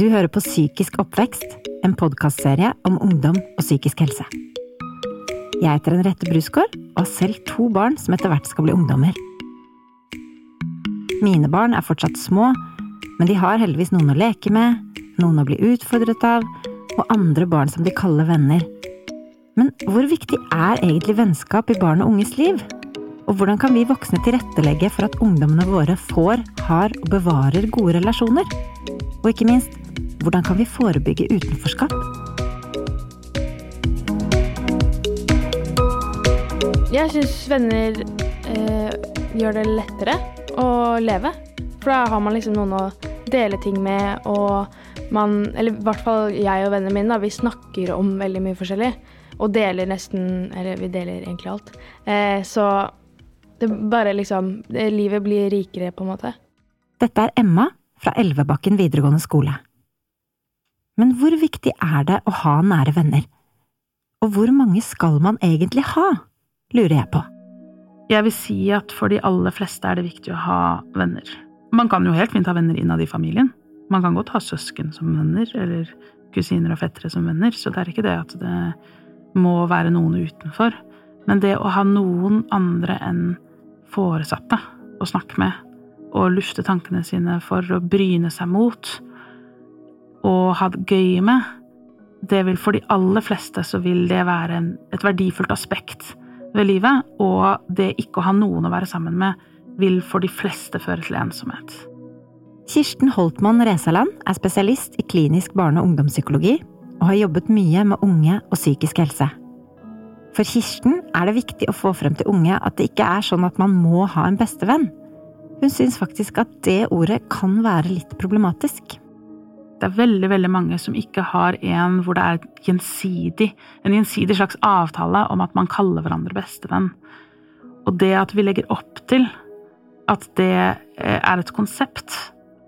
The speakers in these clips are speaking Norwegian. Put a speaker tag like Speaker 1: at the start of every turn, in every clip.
Speaker 1: Du hører på Psykisk oppvekst, en podkastserie om ungdom og psykisk helse. Jeg heter Henriette Brusgaard og har selv to barn som etter hvert skal bli ungdommer. Mine barn er fortsatt små, men de har heldigvis noen å leke med, noen å bli utfordret av, og andre barn som de kaller venner. Men hvor viktig er egentlig vennskap i barn og unges liv? Og hvordan kan vi voksne tilrettelegge for at ungdommene våre får, har og bevarer gode relasjoner? Og ikke minst, hvordan kan vi forebygge utenforskap?
Speaker 2: Jeg syns venner eh, gjør det lettere å leve. For da har man liksom noen å dele ting med, og man Eller i hvert fall jeg og vennene mine, da, vi snakker om veldig mye forskjellig. Og deler nesten Eller vi deler egentlig alt. Eh, så det bare liksom det, Livet blir rikere, på en måte.
Speaker 1: Dette er Emma fra Elvebakken videregående skole. Men hvor viktig er det å ha nære venner? Og hvor mange skal man egentlig ha, lurer jeg på.
Speaker 3: Jeg vil si at for de aller fleste er det viktig å ha venner. Man kan jo helt fint ha venner innad i familien. Man kan godt ha søsken som venner, eller kusiner og fettere som venner, så det er ikke det at det må være noen utenfor. Men det å ha noen andre enn foresatte å snakke med, og lufte tankene sine for å bryne seg mot, og ha det gøy med, det vil for de aller fleste så vil det være en, et verdifullt aspekt ved livet, og det ikke å ha noen å være sammen med vil for de fleste føre til ensomhet.
Speaker 1: Kirsten Holtmann Resaland er spesialist i klinisk barne- og ungdomspsykologi og har jobbet mye med unge og psykisk helse. For Kirsten er det viktig å få frem til unge at det ikke er sånn at man må ha en bestevenn. Hun syns faktisk at det ordet kan være litt problematisk.
Speaker 3: Det er veldig veldig mange som ikke har en hvor det er gjensidig, en gjensidig slags avtale om at man kaller hverandre bestevenn. Og det at vi legger opp til at det eh, er et konsept,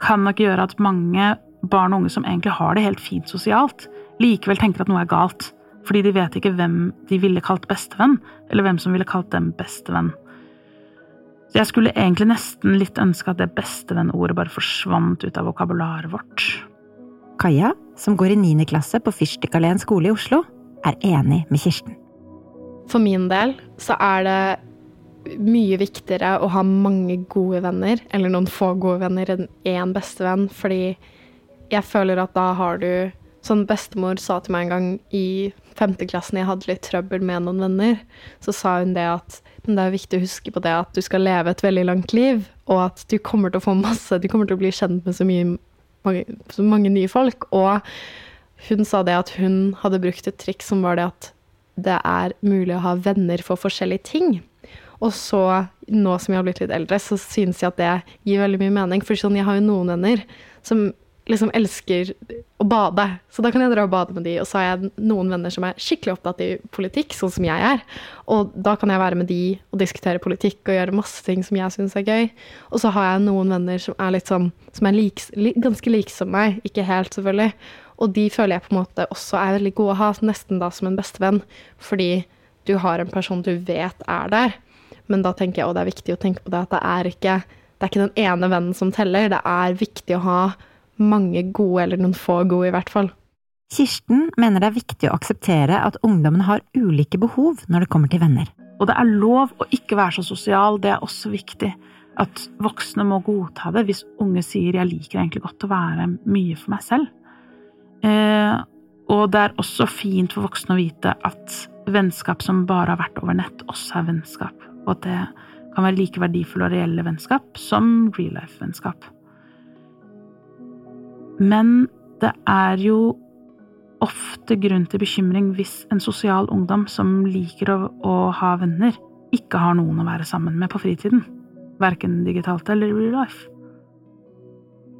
Speaker 3: kan nok gjøre at mange barn og unge som egentlig har det helt fint sosialt, likevel tenker at noe er galt fordi de vet ikke hvem de ville kalt bestevenn, eller hvem som ville kalt dem bestevenn. Så jeg skulle egentlig nesten litt ønske at det bestevenn-ordet bare forsvant ut av vokabularet vårt.
Speaker 1: Kaja, som går i 9. klasse på Fyrstikkalleen skole i Oslo, er enig med Kirsten.
Speaker 2: For min del så er det mye viktigere å ha mange gode venner, eller noen få gode venner, enn én bestevenn, fordi jeg føler at da har du Sånn bestemor sa til meg en gang i femteklassen jeg hadde litt trøbbel med noen venner, så sa hun det at det er viktig å huske på det at du skal leve et veldig langt liv, og at du kommer til å få masse Du kommer til å bli kjent med så, mye, mange, så mange nye folk. Og hun sa det at hun hadde brukt et triks som var det at det er mulig å ha venner for forskjellige ting. Og så, nå som jeg har blitt litt eldre, så synes jeg at det gir veldig mye mening. For sånn, jeg har jo noen venner som liksom elsker å bade, så da kan jeg dra og bade med de. Og så har jeg noen venner som er skikkelig opptatt i politikk, sånn som jeg er. Og da kan jeg være med de og diskutere politikk og gjøre masse ting som jeg syns er gøy. Og så har jeg noen venner som er litt sånn som er like, ganske like som meg, ikke helt selvfølgelig. Og de føler jeg på en måte også er veldig gode å ha, nesten da som en bestevenn. Fordi du har en person du vet er der. Men da tenker jeg, og det er viktig å tenke på det, at det er ikke, det er ikke den ene vennen som teller. Det er viktig å ha mange gode, eller noen få gode i hvert fall.
Speaker 1: Kirsten mener det er viktig å akseptere at ungdommen har ulike behov når det kommer til venner.
Speaker 3: Og det er lov å ikke være så sosial, det er også viktig. At voksne må godta det hvis unge sier 'jeg liker egentlig godt å være mye for meg selv'. Eh, og det er også fint for voksne å vite at vennskap som bare har vært over nett, også er vennskap. Og at det kan være like verdifulle og reelle vennskap som real life-vennskap. Men det er jo ofte grunn til bekymring hvis en sosial ungdom som liker å, å, ha venner, ikke har noen å være sammen med på fritiden. Verken digitalt eller real life.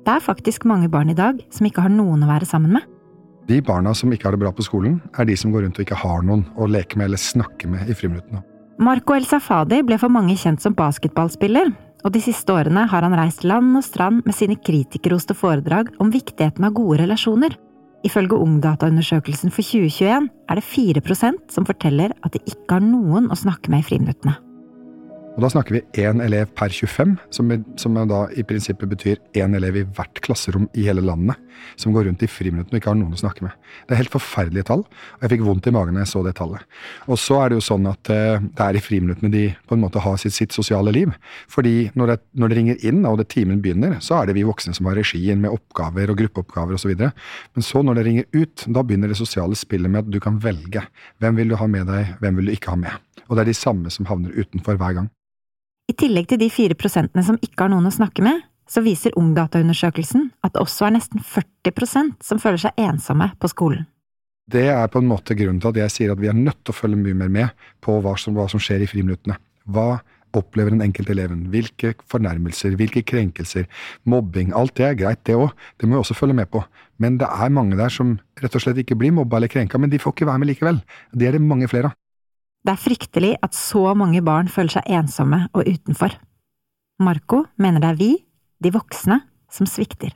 Speaker 1: Det er faktisk mange barn i dag som ikke har noen å være sammen med.
Speaker 4: De barna som ikke har det bra på skolen, er de som går rundt og ikke har noen å leke med eller snakke med i friminuttene.
Speaker 1: Marco El Safadi ble for mange kjent som basketballspiller, og de siste årene har han reist land og strand med sine kritikerroste foredrag om viktigheten av gode relasjoner. Ifølge Ungdataundersøkelsen for 2021 er det 4% som forteller at de ikke har noen å snakke med i friminuttene.
Speaker 4: Og da snakker vi én elev per 25, som, som da i prinsippet betyr én elev i hvert klasserom i hele landet, som går rundt i friminuttene og ikke har noen å snakke med. Det er helt forferdelige tall, og jeg fikk vondt i magen da jeg så det tallet. Og så er det jo sånn at uh, det er i friminuttene de på en måte har sitt, sitt sosiale liv. Fordi når det, når det, ringer inn og det timen begynner, så er det vi voksne som har regien med oppgaver og gruppeoppgaver osv. Men så når det ringer ut, da begynner det sosiale spillet med at du kan velge. Hvem vil du ha med deg, hvem vil du ikke ha med? Og det er de samme som havner utenfor hver gang.
Speaker 1: I tillegg til de fire prosentene som ikke har noen å snakke med, så viser Ungdataundersøkelsen at det også er nesten 40 prosent som føler seg ensomme på skolen.
Speaker 4: Det er på en måte grunnen til at jeg sier at vi er nødt til å følge mye mer med på hva som, hva som skjer i friminuttene. Hva opplever den enkelte eleven? Hvilke fornærmelser, hvilke krenkelser, mobbing. Alt det er greit, det òg. Det må vi også følge med på. Men det er mange der som rett og slett ikke blir mobba eller krenka, men de får ikke være med likevel. Det er det mange flere av.
Speaker 1: Det er fryktelig at så mange barn føler seg ensomme og utenfor. Marco mener det er vi, de voksne, som svikter.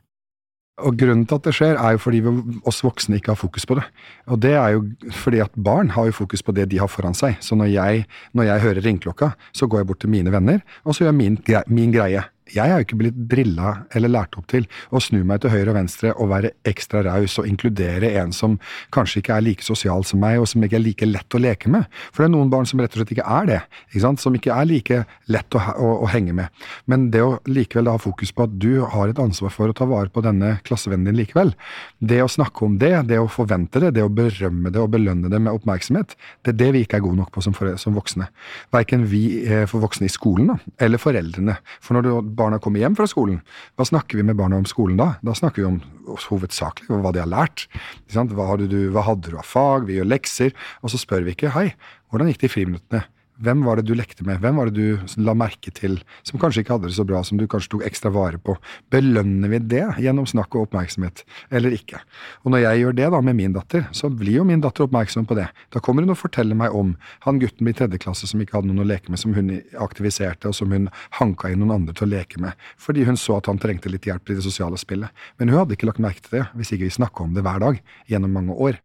Speaker 4: Og Grunnen til at det skjer, er jo fordi vi, oss voksne ikke har fokus på det. Og det er jo fordi at barn har jo fokus på det de har foran seg. Så når jeg, når jeg hører ringeklokka, så går jeg bort til mine venner, og så gjør jeg min, min greie jeg har jo ikke blitt drilla eller lært opp til å snu meg til høyre og venstre og være ekstra raus og inkludere en som kanskje ikke er like sosial som meg, og som ikke er like lett å leke med. For det er noen barn som rett og slett ikke er det. Ikke sant? Som ikke er like lett å, å, å, henge med. Men det å likevel da ha fokus på at du har et ansvar for å ta vare på denne klassevennen din likevel, det å snakke om det, det å forvente det, det å berømme det og belønne det med oppmerksomhet, det er det vi ikke er gode nok på som, for, som voksne. Verken vi eh, for voksne i skolen da, eller foreldrene. For når du barna kommer hjem fra skolen, hva snakker vi med barna om skolen da? Da snakker vi om hovedsakelig hva de har lært. Hva hadde, du, hva hadde du av fag? Vi gjør lekser. Og så spør vi ikke hei, hvordan gikk det i friminuttene? Hvem var det du lekte med? Hvem var det du la merke til som kanskje ikke hadde det så bra, som du kanskje tok ekstra vare på? Belønner vi det gjennom snakk og oppmerksomhet, eller ikke? Og når jeg gjør det da med min datter, så blir jo min datter oppmerksom på det. Da kommer hun og forteller meg om han gutten i tredje klasse som ikke hadde noen å leke med, som hun aktiviserte, og som hun hanka inn noen andre til å leke med, fordi hun så at han trengte litt hjelp i det sosiale spillet. Men hun hadde ikke lagt merke til det hvis ikke vi snakka om det hver dag gjennom mange år.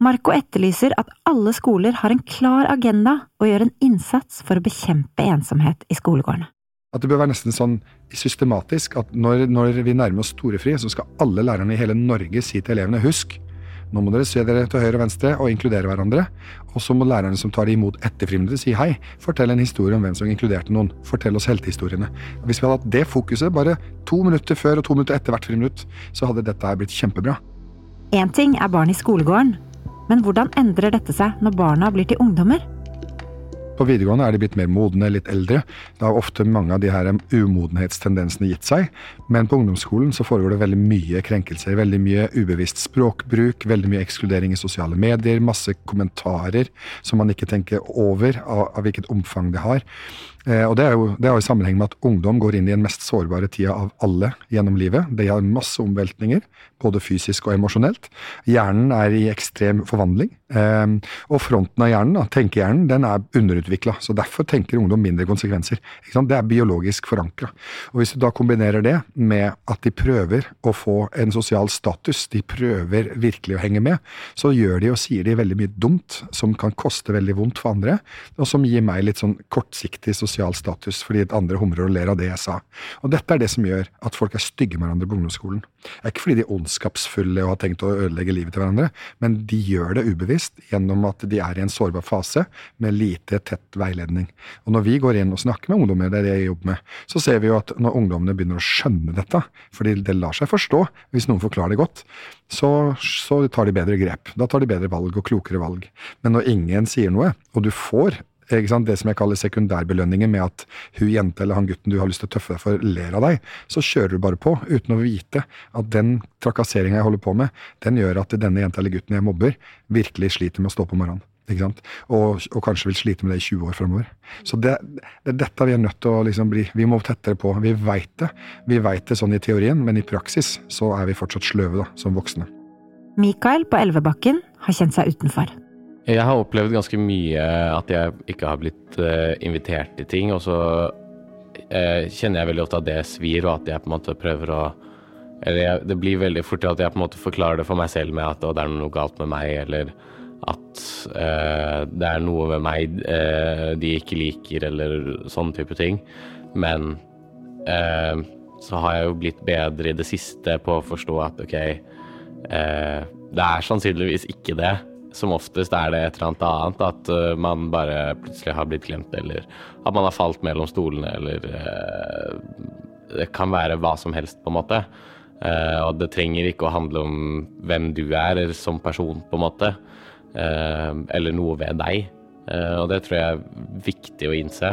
Speaker 1: Marco etterlyser at alle skoler har en klar agenda og gjør en innsats for å bekjempe ensomhet i skolegårdene.
Speaker 4: At det bør være nesten sånn systematisk at når, når vi nærmer oss storefri, så skal alle lærerne i hele Norge si til elevene husk, nå må dere se dere til høyre og venstre og inkludere hverandre. Og så må lærerne som tar det imot etter friminuttet, si hei. Fortell en historie om hvem som inkluderte noen. Fortell oss heltehistoriene. Hvis vi hadde hatt det fokuset bare to minutter før og to minutter etter hvert friminutt, så hadde dette her blitt kjempebra.
Speaker 1: Én ting er barn i skolegården, men hvordan endrer dette seg når barna blir til ungdommer?
Speaker 4: På videregående er de blitt mer modne, litt eldre. Da har ofte mange av de her umodenhetstendensene gitt seg. Men på ungdomsskolen så foregår det veldig mye krenkelser. Veldig mye ubevisst språkbruk, veldig mye ekskludering i sosiale medier, masse kommentarer som man ikke tenker over av, av hvilket omfang det har. Eh, og det er, jo, det er jo sammenheng med at ungdom går inn i den mest sårbare tida av alle gjennom livet. De har masse omveltninger, både fysisk og emosjonelt. Hjernen er i ekstrem forvandling. Eh, og fronten av hjernen, tenkehjernen, den er underutvikla. Så derfor tenker ungdom mindre konsekvenser. Det er biologisk forankra. Og hvis du da kombinerer det med at de prøver å få en sosial status, de prøver virkelig å henge med, så gjør de og sier de veldig mye dumt som kan koste veldig vondt for andre, og som gir meg litt sånn kortsiktig sosial sosial status fordi andre humrer og ler av det jeg sa. Og dette er det som gjør at folk er stygge med hverandre på ungdomsskolen. Det er ikke fordi de er ondskapsfulle og har tenkt å ødelegge livet til hverandre, men de gjør det ubevisst gjennom at de er i en sårbar fase med lite tett veiledning. Og når vi går inn og snakker med ungdommer, det er det jeg jobber med, så ser vi jo at når ungdommene begynner å skjønne dette, fordi det lar seg forstå hvis noen forklarer det godt, så, så tar de bedre grep. Da tar de bedre valg og klokere valg. Men når ingen sier noe, og du får det som jeg kaller sekundærbelønninger med at hun jente eller han gutten du har lyst til å tøffe deg for, ler av deg, så kjører du bare på uten å vite at den trakasseringa jeg holder på med, den gjør at denne jenta eller gutten jeg mobber, virkelig sliter med å stå på morgenen. Og, og, kanskje vil slite med det i 20 år framover. Så det, det, dette vi er nødt til å liksom bli Vi må tettere på. Vi veit det. Vi veit det sånn i teorien, men i praksis så er vi fortsatt sløve da, som voksne.
Speaker 1: Mikael på Elvebakken har kjent seg utenfor.
Speaker 5: Jeg har opplevd ganske mye at jeg ikke har blitt uh, invitert til ting, og så uh, kjenner jeg veldig ofte at det svir, og at jeg på en måte prøver å Eller jeg, det blir veldig fort at jeg på en måte forklarer det for meg selv med at det er noe galt med meg, eller at uh, det er noe ved meg de ikke liker, eller sånne type ting. Men så har jeg jo blitt bedre i det siste på å forstå at OK, det er sannsynligvis ikke det. Som oftest er det et eller annet annet, at uh, man bare plutselig har blitt glemt, eller at man har falt mellom stolene, eller uh, Det kan være hva som helst, på en måte. Uh, og det trenger ikke å handle om hvem du er som person, på en måte. eller noe ved deg. og det tror jeg er viktig å innse.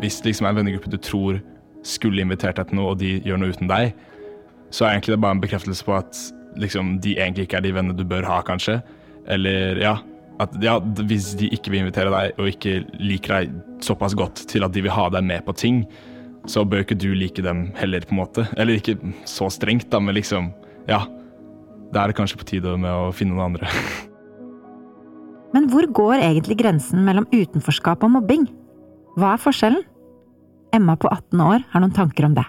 Speaker 6: Hvis det liksom er en vennegruppe du tror skulle invitert deg til noe, og de gjør noe uten deg, så er egentlig det bare en bekreftelse på at liksom, de egentlig ikke er de vennene du bør ha, kanskje. Eller ja, at ja, hvis de ikke vil invitere deg og ikke liker deg såpass godt til at de vil ha deg med på ting, så bør ikke du like dem heller, på en måte. Eller ikke så strengt, da, men liksom Ja. Da er det kanskje på tide med å finne noen andre.
Speaker 1: Men hvor går egentlig grensen mellom utenforskap og mobbing? Hva er forskjellen? Emma på 18 år har noen tanker om det.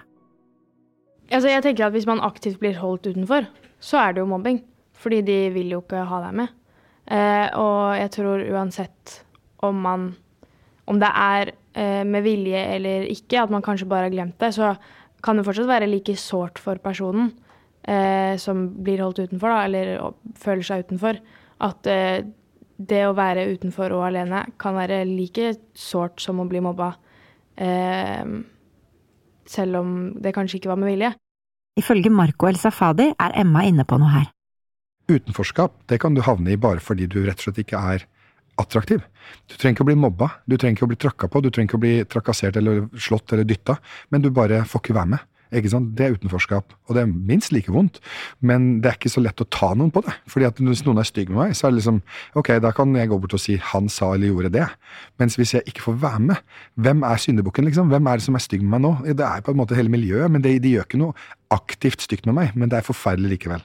Speaker 7: Altså, jeg tenker at Hvis man aktivt blir holdt utenfor, så er det jo mobbing. Fordi de vil jo ikke ha deg med. Eh, og jeg tror uansett om man Om det er eh, med vilje eller ikke, at man kanskje bare har glemt det, så kan det fortsatt være like sårt for personen eh, som blir holdt utenfor, da, eller føler seg utenfor, at eh, det å være utenfor og alene kan være like sårt som å bli mobba. Eh, selv om det kanskje ikke var med vilje.
Speaker 1: Ifølge Marco El Safadi er Emma inne på noe her.
Speaker 4: Utenforskap det kan du havne i bare fordi du rett og slett ikke er attraktiv. Du trenger ikke å bli mobba, du trenger ikke å bli tråkka på, du trenger ikke å bli trakassert eller slått eller dytta, men du bare får ikke være med. Ikke sant? Det er utenforskap, og det er minst like vondt. Men det er ikke så lett å ta noen på det. Fordi at Hvis noen er stygg med meg, så er det liksom ok, da kan jeg gå bort og si 'han sa eller gjorde det'. Mens hvis jeg ikke får være med, hvem er syndebukken, liksom? Hvem er det som er stygg med meg nå? Det er på en måte hele miljøet, men det, de gjør ikke noe aktivt stygt med meg. Men det er forferdelig likevel.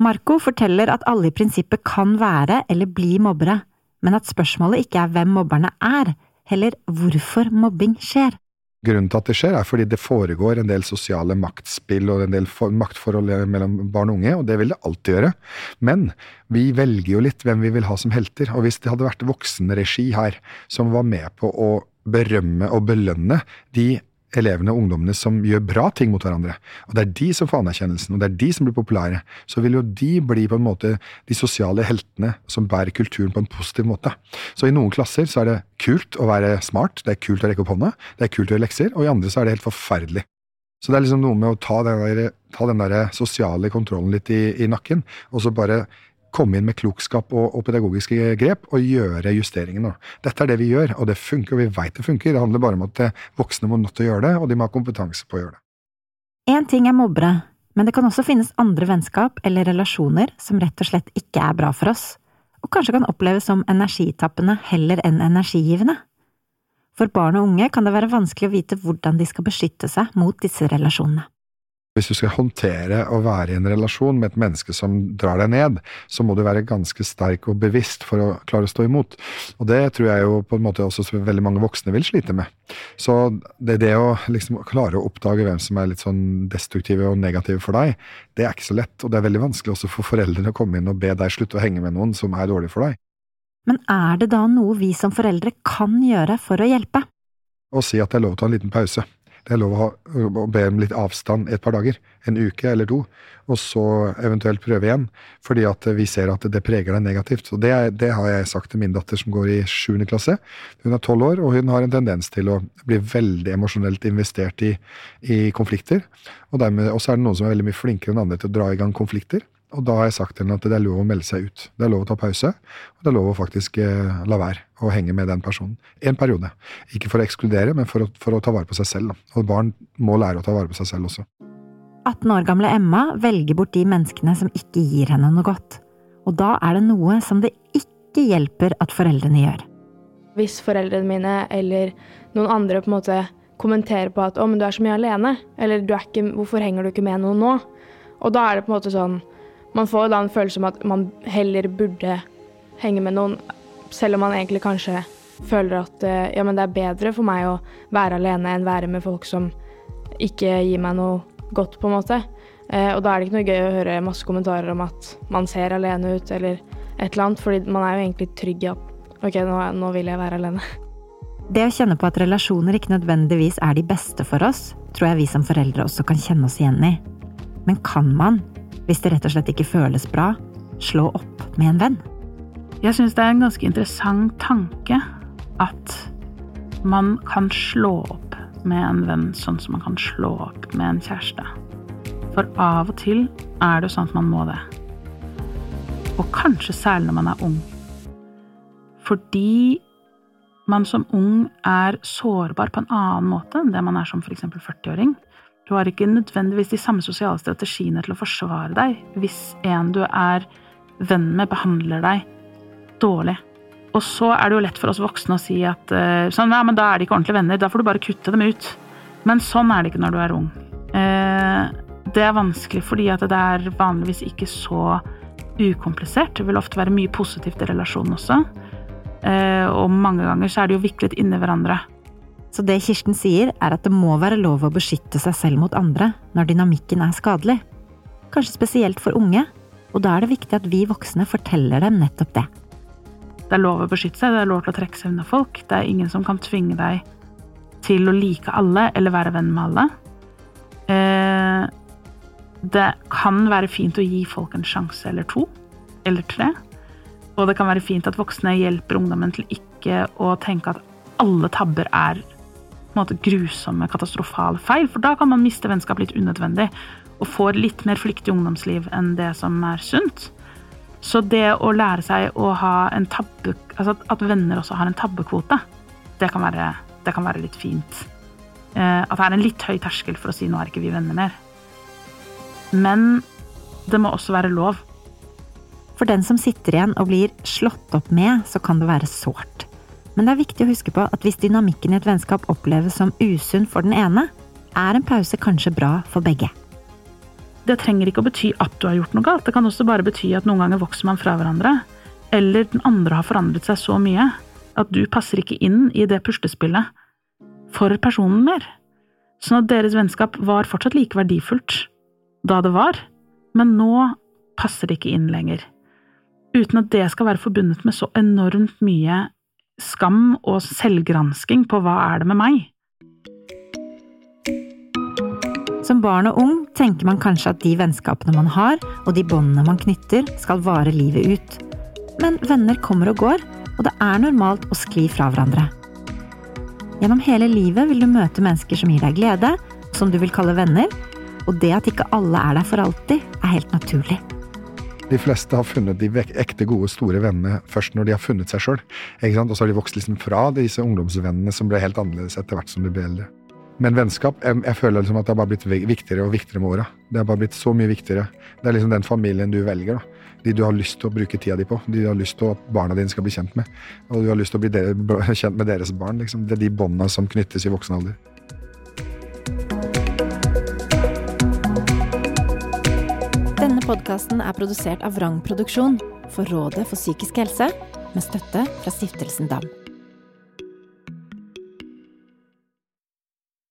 Speaker 1: Marco forteller at alle i prinsippet kan være eller bli mobbere, men at spørsmålet ikke er hvem mobberne er, heller hvorfor mobbing skjer.
Speaker 4: Grunnen til at det skjer, er fordi det foregår en del sosiale maktspill og en del maktforhold mellom barn og unge, og det vil det alltid gjøre. Men vi velger jo litt hvem vi vil ha som helter, og hvis det hadde vært voksenregi her som var med på å berømme og belønne de elevene og ungdommene som gjør bra ting mot hverandre. Og det er de som får anerkjennelsen, og det er de som blir populære. Så vil jo de bli på en måte de sosiale heltene som bærer kulturen på en positiv måte. Så i noen klasser så er det kult å være smart, det er kult å rekke opp hånda, det er kult å gjøre lekser, og i andre så er det helt forferdelig. Så det er liksom noe med å ta den der, ta den der sosiale kontrollen litt i, i nakken, og så bare komme inn med klokskap og, og, pedagogiske grep og gjøre justeringene. Dette er det vi gjør, og det funker, og vi veit det funker. Det handler bare om at voksne må nødt til å gjøre det, og de må ha kompetanse på å gjøre det.
Speaker 1: Én ting er mobbere, men det kan også finnes andre vennskap eller relasjoner som rett og slett ikke er bra for oss, og kanskje kan oppleves som energitappende heller enn energigivende. For barn og unge kan det være vanskelig å vite hvordan de skal beskytte seg mot disse relasjonene.
Speaker 4: Hvis du skal håndtere å være i en relasjon med et menneske som drar deg ned, så må du være ganske sterk og bevisst for å klare å stå imot. Og det tror jeg jo på en måte også veldig mange voksne vil slite med. Så det, det å liksom klare å oppdage hvem som er litt sånn destruktive og negative for deg, det er ikke så lett. Og det er veldig vanskelig også for foreldrene å komme inn og be deg slutte å henge med noen som er dårlig for deg.
Speaker 1: Men er det da noe vi som foreldre kan gjøre for å hjelpe?
Speaker 4: Å si at det er lov til å ha en liten pause. Det er lov å, å be om litt avstand et par dager, en uke eller to, og så eventuelt prøve igjen. Fordi at vi ser at det preger deg negativt. Og det, det har jeg sagt til min datter som går i sjuende klasse. Hun er tolv år, og hun har en tendens til å bli veldig emosjonelt investert i, i konflikter. Og så er det noen som er veldig mye flinkere enn andre til å dra i gang konflikter. Og da har jeg sagt til henne at det er lov å melde seg ut. Det er lov å ta pause, og det er lov å faktisk eh, la være å henge med den personen. En periode. Ikke for å ekskludere, men for å, for å ta vare på seg selv. Da. Og barn må lære å ta vare på seg selv også.
Speaker 1: 18 år gamle Emma velger bort de menneskene som ikke gir henne noe godt. Og da er det noe som det ikke hjelper at foreldrene gjør.
Speaker 7: Hvis foreldrene mine eller noen andre på en måte kommenterer på at 'å, men du er så mye alene', eller ikke, 'hvorfor henger du ikke med noen nå'? Og da er det på en måte sånn man får da en følelse om at man heller burde henge med noen, selv om man egentlig kanskje føler at eh, ja, men det er bedre for meg å være alene enn være med folk som ikke gir meg noe godt, på en måte. Eh, og da er det ikke noe gøy å høre masse kommentarer om at man ser alene ut, eller et eller annet, fordi man er jo egentlig trygg i at OK, nå, nå vil jeg være alene.
Speaker 1: Det å kjenne på at relasjoner ikke nødvendigvis er de beste for oss, tror jeg vi som foreldre også kan kjenne oss igjen i. Men kan man, hvis det rett og slett ikke føles bra, slå opp med en venn?
Speaker 3: Jeg syns det er en ganske interessant tanke at man kan slå opp med en venn sånn som man kan slå opp med en kjæreste. For av og til er det sånn at man må det. Og kanskje særlig når man er ung. Fordi man som ung er sårbar på en annen måte enn det man er som f.eks. 40-åring. Du har ikke nødvendigvis de samme sosiale strategiene til å forsvare deg hvis en du er venn med, behandler deg dårlig. Og så er det jo lett for oss voksne å si at uh, sånn, ja, men da er de ikke ordentlige venner, da får du bare kutte dem ut. Men sånn er det ikke når du er ung. Uh, det er vanskelig fordi at det er vanligvis ikke så ukomplisert. Det vil ofte være mye positivt i relasjonen også. Uh, og mange ganger så er de jo viklet inni hverandre.
Speaker 1: Så det Kirsten sier, er at det må være lov å beskytte seg selv mot andre når dynamikken er skadelig. Kanskje spesielt for unge, og da er det viktig at vi voksne forteller dem nettopp det.
Speaker 3: Det er lov å beskytte seg, det er lov til å trekke seg unna folk. Det er ingen som kan tvinge deg til å like alle eller være venn med alle. Eh, det kan være fint å gi folk en sjanse eller to, eller tre. Og det kan være fint at voksne hjelper ungdommen til ikke å tenke at alle tabber er måte, grusomme, katastrofale feil, for da kan man miste vennskap litt unødvendig og får litt mer flyktig ungdomsliv enn det som er sunt. Så det å lære seg å ha en tabbe... Altså at venner også har en tabbekvote, det kan være, det kan være litt fint. Eh, at det er en litt høy terskel for å si 'nå er ikke vi venner mer'. Men det må også være lov.
Speaker 1: For den som sitter igjen og blir slått opp med, så kan det være sårt. Men det er viktig å huske på at hvis dynamikken i et vennskap oppleves som usunn for den ene, er en pause kanskje bra for begge.
Speaker 3: Det trenger ikke å bety at du har gjort noe galt, det kan også bare bety at noen ganger vokser man fra hverandre. Eller den andre har forandret seg så mye at du passer ikke inn i det puslespillet for personen mer. Sånn at deres vennskap var fortsatt like verdifullt da det var, men nå passer det ikke inn lenger. Uten at det skal være forbundet med så enormt mye skam og selvgransking på hva er det med meg.
Speaker 1: Som barn og ung tenker man kanskje at de vennskapene man har, og de båndene man knytter, skal vare livet ut. Men venner kommer og går, og det er normalt å skli fra hverandre. Gjennom hele livet vil du møte mennesker som gir deg glede, som du vil kalle venner, og det at ikke alle er der for alltid, er helt naturlig.
Speaker 4: De fleste har funnet de ekte gode, store vennene først når de har funnet seg sjøl. Og så har de vokst liksom fra disse ungdomsvennene som ble helt annerledes etter hvert som de ble eldre. Men vennskap jeg, jeg føler liksom at det har bare blitt viktigere og viktigere med åra. Det har bare blitt så mye viktigere. Det er liksom den familien du velger. da. De du har lyst til å bruke tida di på. De du har lyst til at barna dine skal bli kjent med. Og du har lyst til å bli dere, kjent med deres barn. Liksom. Det er de bånda som knyttes i voksen alder.
Speaker 1: Denne podkasten er produsert av Vrang Produksjon for Rådet for psykisk helse, med støtte fra Stiftelsen DAM.